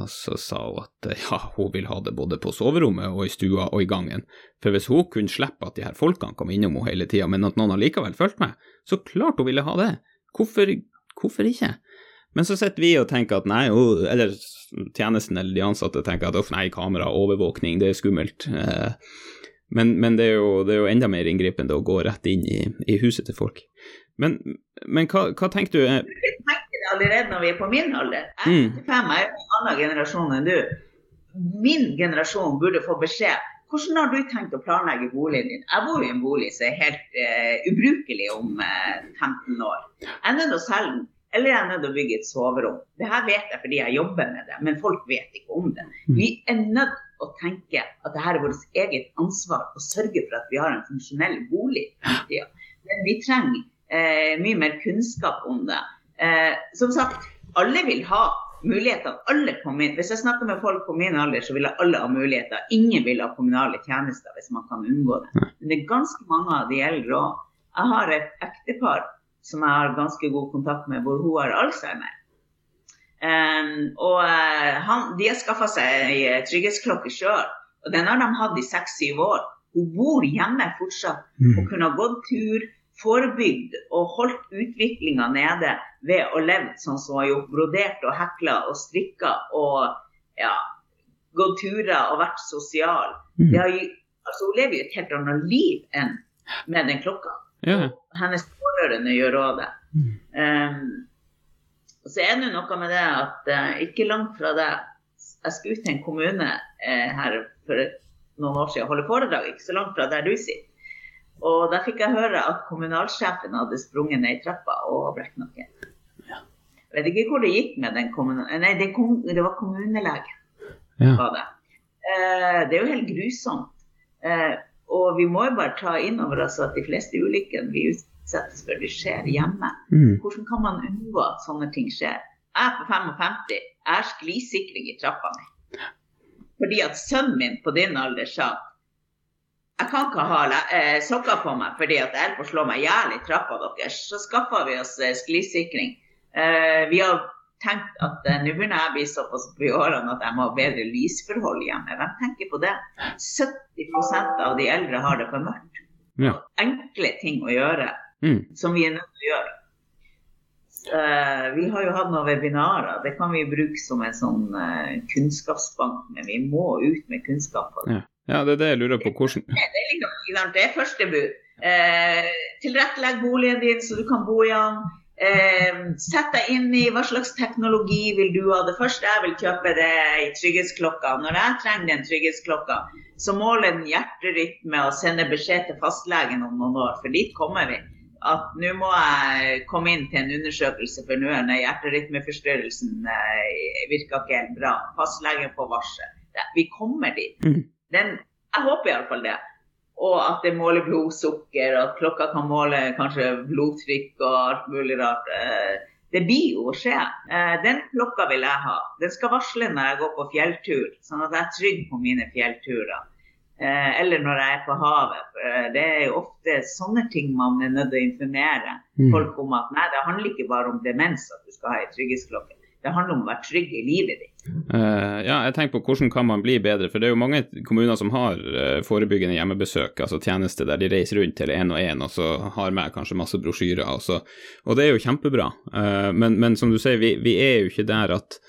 Og så sa hun at ja, hun vil ha det både på soverommet og i stua og i gangen. For hvis hun kunne slippe at de her folkene kom innom henne hele tida, men at noen allikevel fulgte med, så klart hun ville ha det. Hvorfor, hvorfor ikke? Men så sitter vi og tenker at nei, eller tjenesten eller de ansatte tenker at uff, nei, kamera, overvåkning, det er skummelt. Eh, men, men det, er jo, det, er jo, enda mer inngripende å gå rett inn i, i huset til folk. Men, men hva, hva, tenker du? Vi tenker det allerede når vi er på min alder. Jeg 85, mm. er en annen generasjon enn du. min generasjon burde få beskjed hvordan har du tenkt å planlegge boligen din? Jeg bor i en bolig som er helt uh, ubrukelig om uh, eh, 15 år. Jeg er nødt til å selge den, eller jeg er nødt til å bygge et soverom. Det her vet jeg fordi jeg jobber med det, men folk vet ikke om det. Mm. Vi er nødt til å tenke at dette er vårt eget ansvar å sørge for at vi har en funksjonell bolig Men vi trenger eh, mye mer kunnskap om det. som sagt, alle vil ha muligheter. Alle kom inn. Hvis jeg snakker med folk på min alder, så vil alle ha muligheter. Ingen vil ha kommunale tjenester hvis man kan unngå det. Men det er ganske mange av de eldre òg. Jeg har et ektepar som jeg har ganske god kontakt med, hvor hun har alzheimer. Um, og uh, han, de har skaffa seg ei trygghetsklokke sjøl, og den har de hatt i seks-syv år. Hun bor hjemme fortsatt mm. og kunne ha gått tur, forebygd og holdt utviklinga nede ved å leve sånn som hun har gjort. Brodert og hekla og strikka og ja, gått turer og vært sosial. Mm. Har, altså, hun lever jo et helt annet liv enn med den klokka. Ja. Hennes pårørende gjør òg det. Mm. Um, så er det noe med det at uh, ikke langt fra det Jeg skulle ut til en kommune uh, her for noen år siden og holde foredrag, ikke så langt fra der du sitter. Og da fikk jeg høre at kommunalsjefen hadde sprunget ned i trappa og brekt noe. Ja. Jeg vet ikke hvor det gikk med den kommunen... Nei, det, kom... det var kommunelegen. Ja. Var det. Uh, det er jo helt grusomt. Eh, og vi må jo bare ta inn over oss at de fleste ulykkene vi utsettes for, de skjer hjemme. Mm. Hvordan kan man unngå at sånne ting skjer? Jeg er på 55, jeg har sklisikring i trappa mi. Fordi at sønnen min på din alder sa jeg kan ikke ha eh, sokker på meg fordi at jeg holder på å slå meg i hjel i trappa deres. Så skaffa vi oss eh, sklisikring. Eh, vi har tenkt at eh, nå begynner jeg å bli såpass på i årene at jeg må ha bedre lysforhold hjemme. Hvem tenker på det? 70% av de eldre har det for mørkt. Ja. Enkle ting å gjøre mm. som vi er nødt til å gjøre. Uh, vi har jo hatt noen webinarer. Det kan vi bruke som en sånn uh, kunnskapsbank, men vi må ut med kunnskap. Ja. Ja, det er det jeg lurer på. Hvordan Det er, liksom, det er første bud. Eh, tilrettelegg boligen din så du kan bo i den. Eh, sett deg inn i hva slags teknologi vil du ha. Det første jeg vil kjøpe, det er trygghetsklokka. Når jeg trenger den trygghetsklokka, så måler den hjerterytme og sender beskjed til fastlegen om noen år, for dit kommer vi. At nå må jeg komme inn til en undersøkelse, for nå er hjerterytmeforstyrrelsen eh, virker ikke helt bra. Fastlegen får varsel. Vi kommer dit. Mm. Den, jeg håper iallfall det. Og at det måler blodsukker, og at klokka kan måle kanskje blodtrykk og alt mulig rart. Eh, det blir jo å skje. Eh, den klokka vil jeg ha. Den skal varsle når jeg går på fjelltur, sånn at jeg er trygg på mine fjellturer. Eh, eller når jeg er på havet. Det er jo ofte sånne ting man er nødt til å informere mm. folk om. at nei, Det handler ikke bare om demens at du skal ha ei trygghetsklokke. Det handler om å være trygg i livet ditt. Uh, ja, jeg tenker på hvordan kan man bli bedre, for det er jo mange kommuner som har uh, forebyggende hjemmebesøk, altså tjenester der de reiser rundt til én og én og så har med kanskje masse brosjyrer, og, så, og det er jo kjempebra. Uh, men, men, som du sier, vi, vi, er jo ikke der at,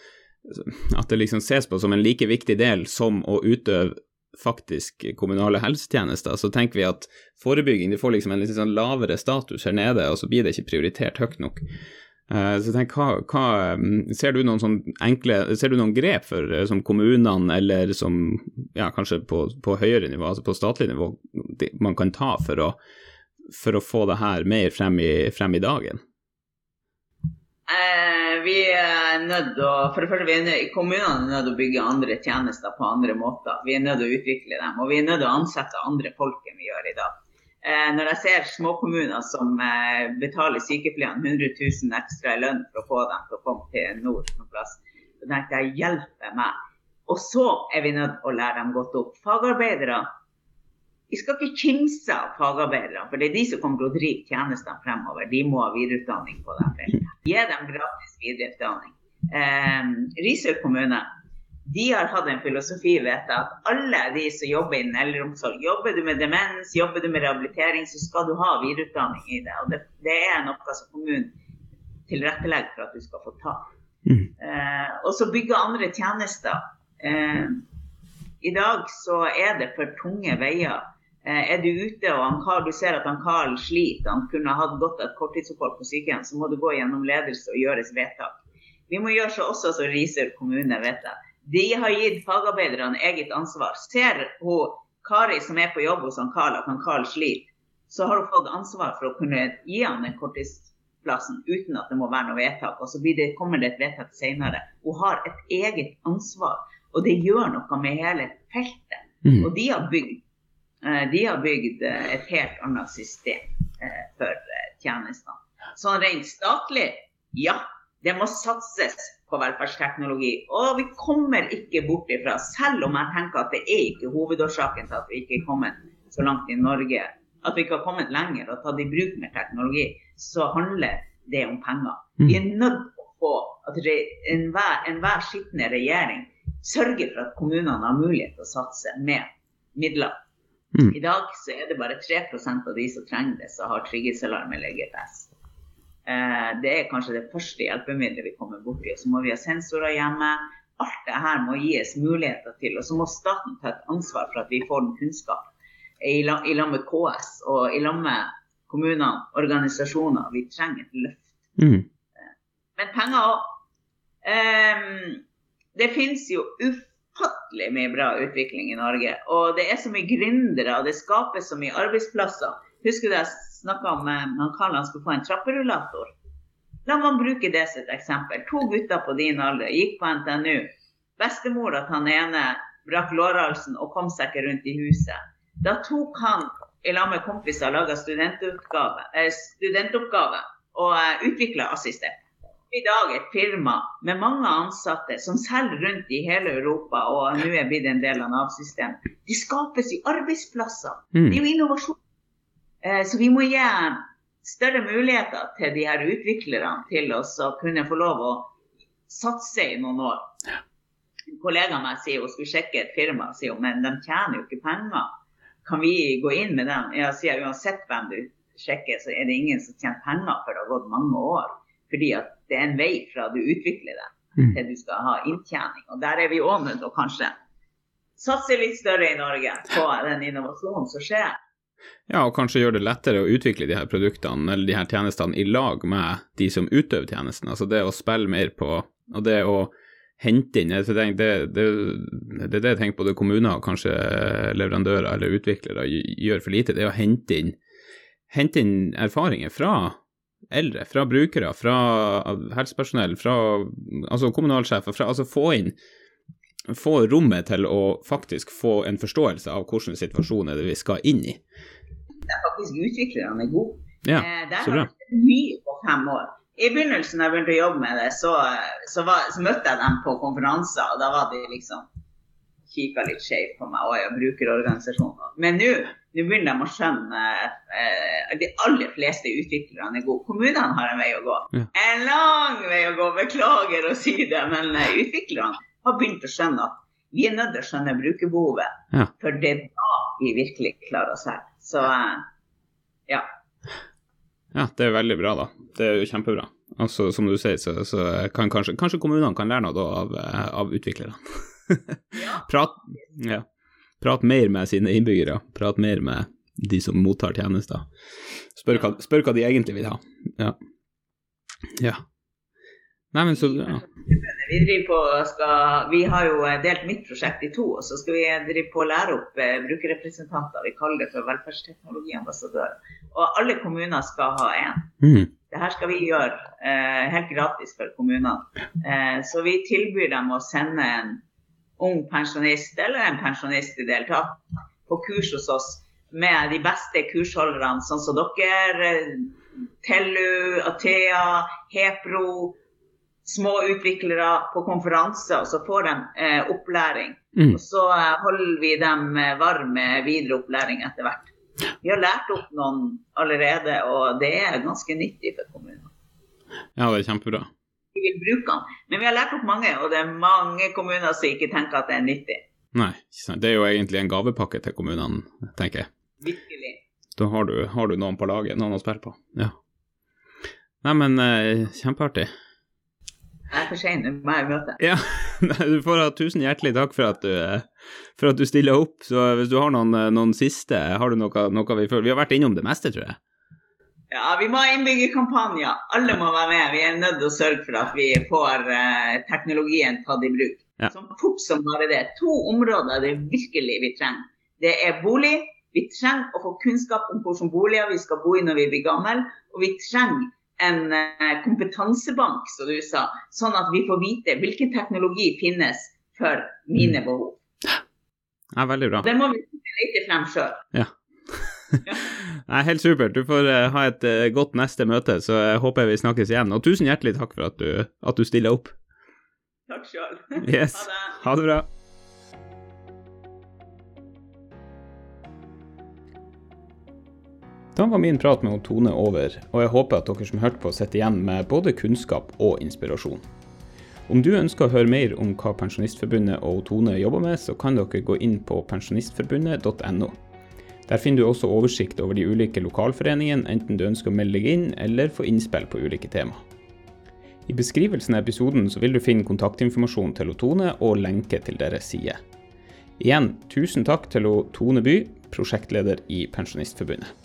at det liksom ses på som en like viktig del som å utøve faktisk kommunale helsetjenester, så tenker vi at forebygging det får liksom en litt sånn lavere status her nede, og så blir det ikke prioritert høyt nok. Eh, så tenk, hva, hva, mm, ser, du noen sånn enkle, ser du noen grep for, eh, som kommunene eller som ja, kanskje på, på, høyere nivå, altså på statlig nivå, man kan ta for å, for å få det her mer frem i, frem i dagen? Eh, vi er nødt å, for det første, vi er nødt, Kommunene er nødt til å bygge andre tjenester på andre måter. Vi er nødt til å utvikle dem. Og vi er nødt til å ansette andre folk enn vi gjør i dag. Eh, når jeg ser småkommuner som eh, betaler sykepleierne 100 000 ekstra i lønn for å få dem til å komme til nord noen plass, så tenkte jeg hjelpe meg. Og så er vi nødt til å lære dem godt opp. Fagarbeidere vi skal ikke kimse av fagarbeidere, for det er de som kommer til å drive tjenestene fremover. De må ha videreutdanning på det feltet. <laughs> Gi dem gratis videreutdanning. Eh, Risør kommune de har hatt en filosofi vet jeg, at alle de som jobber innen eldreomsorg, jobber du med demens, jobber du med rehabilitering, så skal du ha videreutdanning i det. Og det, det er noe som kommunen tilrettelegger for at du skal få ta. Mm. Eh, og så bygge andre tjenester. Eh, I dag så er det for tunge veier. Eh, er du ute og Karl, du ser at han Karl sliter, han kunne hatt godt et korttidsopphold på sykehjem, så må du gå gjennom ledelse og gjøres vedtak. Vi må gjøre så også som Risør kommune, vet jeg De har gitt fagarbeiderne eget ansvar. Ser hun Kari som er på jobb hos han Karl, at han Karl sliter, så har hun fått ansvar for å kunne gi han den korttidsplassen uten at det må være noe vedtak. Og så det, kommer det et vedtak senere. Hun har et eget ansvar, og det gjør noe med hele feltet. Mm. Og de har bygd eh, de har bygd eh, et helt annet system eh, for tjenestene. Sånn rent statlig, ja, det må satses på velferdsteknologi. Og vi kommer ikke bort ifra, selv om jeg tenker at det er ikke hovedårsaken til at vi ikke er kommet så langt i Norge, at vi ikke har kommet lenger og tatt i bruk mer teknologi, så handler det om penger. Mm. Vi er nødt til å få at enhver, enhver skitne regjering sørger for at kommunene har mulighet til å satse med midler. Mm. I dag så er det bare 3 av de som trenger det, som har trygghetsalarm eller GPS. Eh, det er kanskje det første hjelpemiddelet vi kommer borti. Så må vi ha sensorer hjemme. Alt det her må gis muligheter til. Og så må staten ta et ansvar for at vi får den kunnskap i lag med KS og i lag med kommunene, organisasjoner. Vi trenger et løft. Mm. Men penger òg. Um, ehm, det finnes jo ufattelig mye bra utvikling i Norge. Og det er så mye gründere, og det skapes så mye arbeidsplasser. Husker du jeg snakka om eh, han Karl han skulle få en trapperullator? La meg bruke det som et eksempel. To gutter på din alder gikk på NTNU. Bestemora til han ene brakk lårhalsen og kom seg ikke rundt i huset. Da tok han i lag med kompiser og laga studentoppgave, eh, studentoppgave og eh, utvikla assistent. I dag et firma med mange ansatte som selger rundt i hele Europa og nå er blitt en del av Nav-systemet. De skapes i arbeidsplasser. Mm. Det er jo innovasjon. Eh, så vi må gi større muligheter til de her utviklerne til oss å kunne få lov å satse i noen år. Kollegaen min sier hun skulle sjekke et firma, sier hun, men de tjener jo ikke penger kan vi gå inn med dem? Jeg sier uansett hvem du sjekker, så er det ingen som tjener penger for det har gått mange år. Fordi at det er en vei fra du utvikler det mm. til du skal ha inntjening. Og der er vi òg nødt til å kanskje satse litt større i Norge på den innovasjonen som skjer. Ja, og kanskje gjøre det lettere å utvikle de her produktene eller de her tjenestene i lag med de som utøver tjenesten. Altså det å spille mer på, og det å hente inn det, det, det, det, er det jeg tenker både kommuner og kanskje leverandører eller utviklere gjør for lite. Det er å hente inn, hente inn erfaringer fra eldre, fra brukere, fra helsepersonell, fra altså kommunalsjefer. Fra, altså få inn få rommet til å faktisk få en forståelse av hvilken situasjon er det vi skal inn i. Det er faktisk utviklerne er gode. Ja, eh, Der har det mye på fem år. I begynnelsen da jeg begynte å jobbe med det, så, så, var, så, møtte jeg dem på konferanser. og Da var de liksom kikka litt skjevt på meg. Og jeg bruker organisasjoner. Men nå begynner de å skjønne eh, De aller fleste utviklerne er gode. Kommunene har en vei å gå. Ja. En lang vei å gå, beklager å si det. Men eh, utviklerne har begynt å skjønne at vi er nødt til å skjønne brukerbehovet. Ja. For det er da vi virkelig klarer oss her. Så eh, ja. Ja, det er veldig bra, da. Det er jo kjempebra. Altså, som du sier, så, så kan kanskje, kanskje, kommunene kan lære noe av, eh, av utviklerne. <laughs> prat, ja. prat mer med sine innbyggere. Prat mer med de som mottar tjenester. Spør hva, spør hva de egentlig vil ha. Ja. ja. Nei, men så ja. Vi, på, skal, vi har jo delt mitt prosjekt i to, og så skal vi drive på å lære opp eh, brukerrepresentanter. Vi kaller det for velferdsteknologiambassadører. Og alle kommuner skal ha én. Mm. Det her skal vi gjøre eh, helt gratis for kommunene. Eh, så vi tilbyr dem å sende en ung pensjonist eller en pensjonist i deltak på kurs hos oss med de beste kursholderne, sånn som dere. Tellu, Athea, Hepro små utviklere på konferanser, og så får de eh, opplæring. Mm. Og så eh, holder vi dem eh, varme videre opplæring etter hvert. Vi har lært opp noen allerede, og det er ganske nyttig for kommunene. Ja, det er kjempebra. Vi vil bruke den. Men vi har lært opp mange, og det er mange kommuner som ikke tenker at det er nyttig. Nei, det er jo egentlig en gavepakke til kommunene, tenker jeg. Virkelig. Da har du, har du noen på laget, noen å spille på. Ja. Nei, men eh, kjempeartig. Jeg er for sein, nå må jeg møte. Ja, <laughs> du får ha tusen hjertelig takk for at du, for at du stiller opp. Så hvis du har noen, noen siste, har du noe, noe vi føler Vi har vært innom det meste, tror jeg. Ja, vi må ha innbyggerkampanjer. Alle må være med. Vi er nødt til å sørge for at vi får uh, teknologien tatt i bruk. Ja. Som fort som bare det. To områder det virkelig vi trenger. Det er bolig. Vi trenger å få kunnskap om hvilke boliger vi skal bo i når vi blir gamle. Og vi trenger en eh, kompetansebank, som du sa, sånn at vi får vite hvilken teknologi finnes for mine behov. behov. Ja, veldig bra. Det må vi lete frem sjøl. Ja. <laughs> Nei, helt supert. Du får eh, ha et eh, godt neste møte, så jeg håper vi snakkes igjen. Og tusen hjertelig takk for at du, at du stiller opp. Takk sjøl. Yes. Ha det. Ha det bra. Da var min prat med Tone over, og jeg håper at dere som hørte på, sitter igjen med både kunnskap og inspirasjon. Om du ønsker å høre mer om hva Pensjonistforbundet og Tone jobber med, så kan dere gå inn på pensjonistforbundet.no. Der finner du også oversikt over de ulike lokalforeningene, enten du ønsker å melde deg inn eller få innspill på ulike tema. I beskrivelsen av episoden så vil du finne kontaktinformasjon til Tone og lenke til deres side. Igjen, tusen takk til Tone By, prosjektleder i Pensjonistforbundet.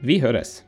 Vi høres!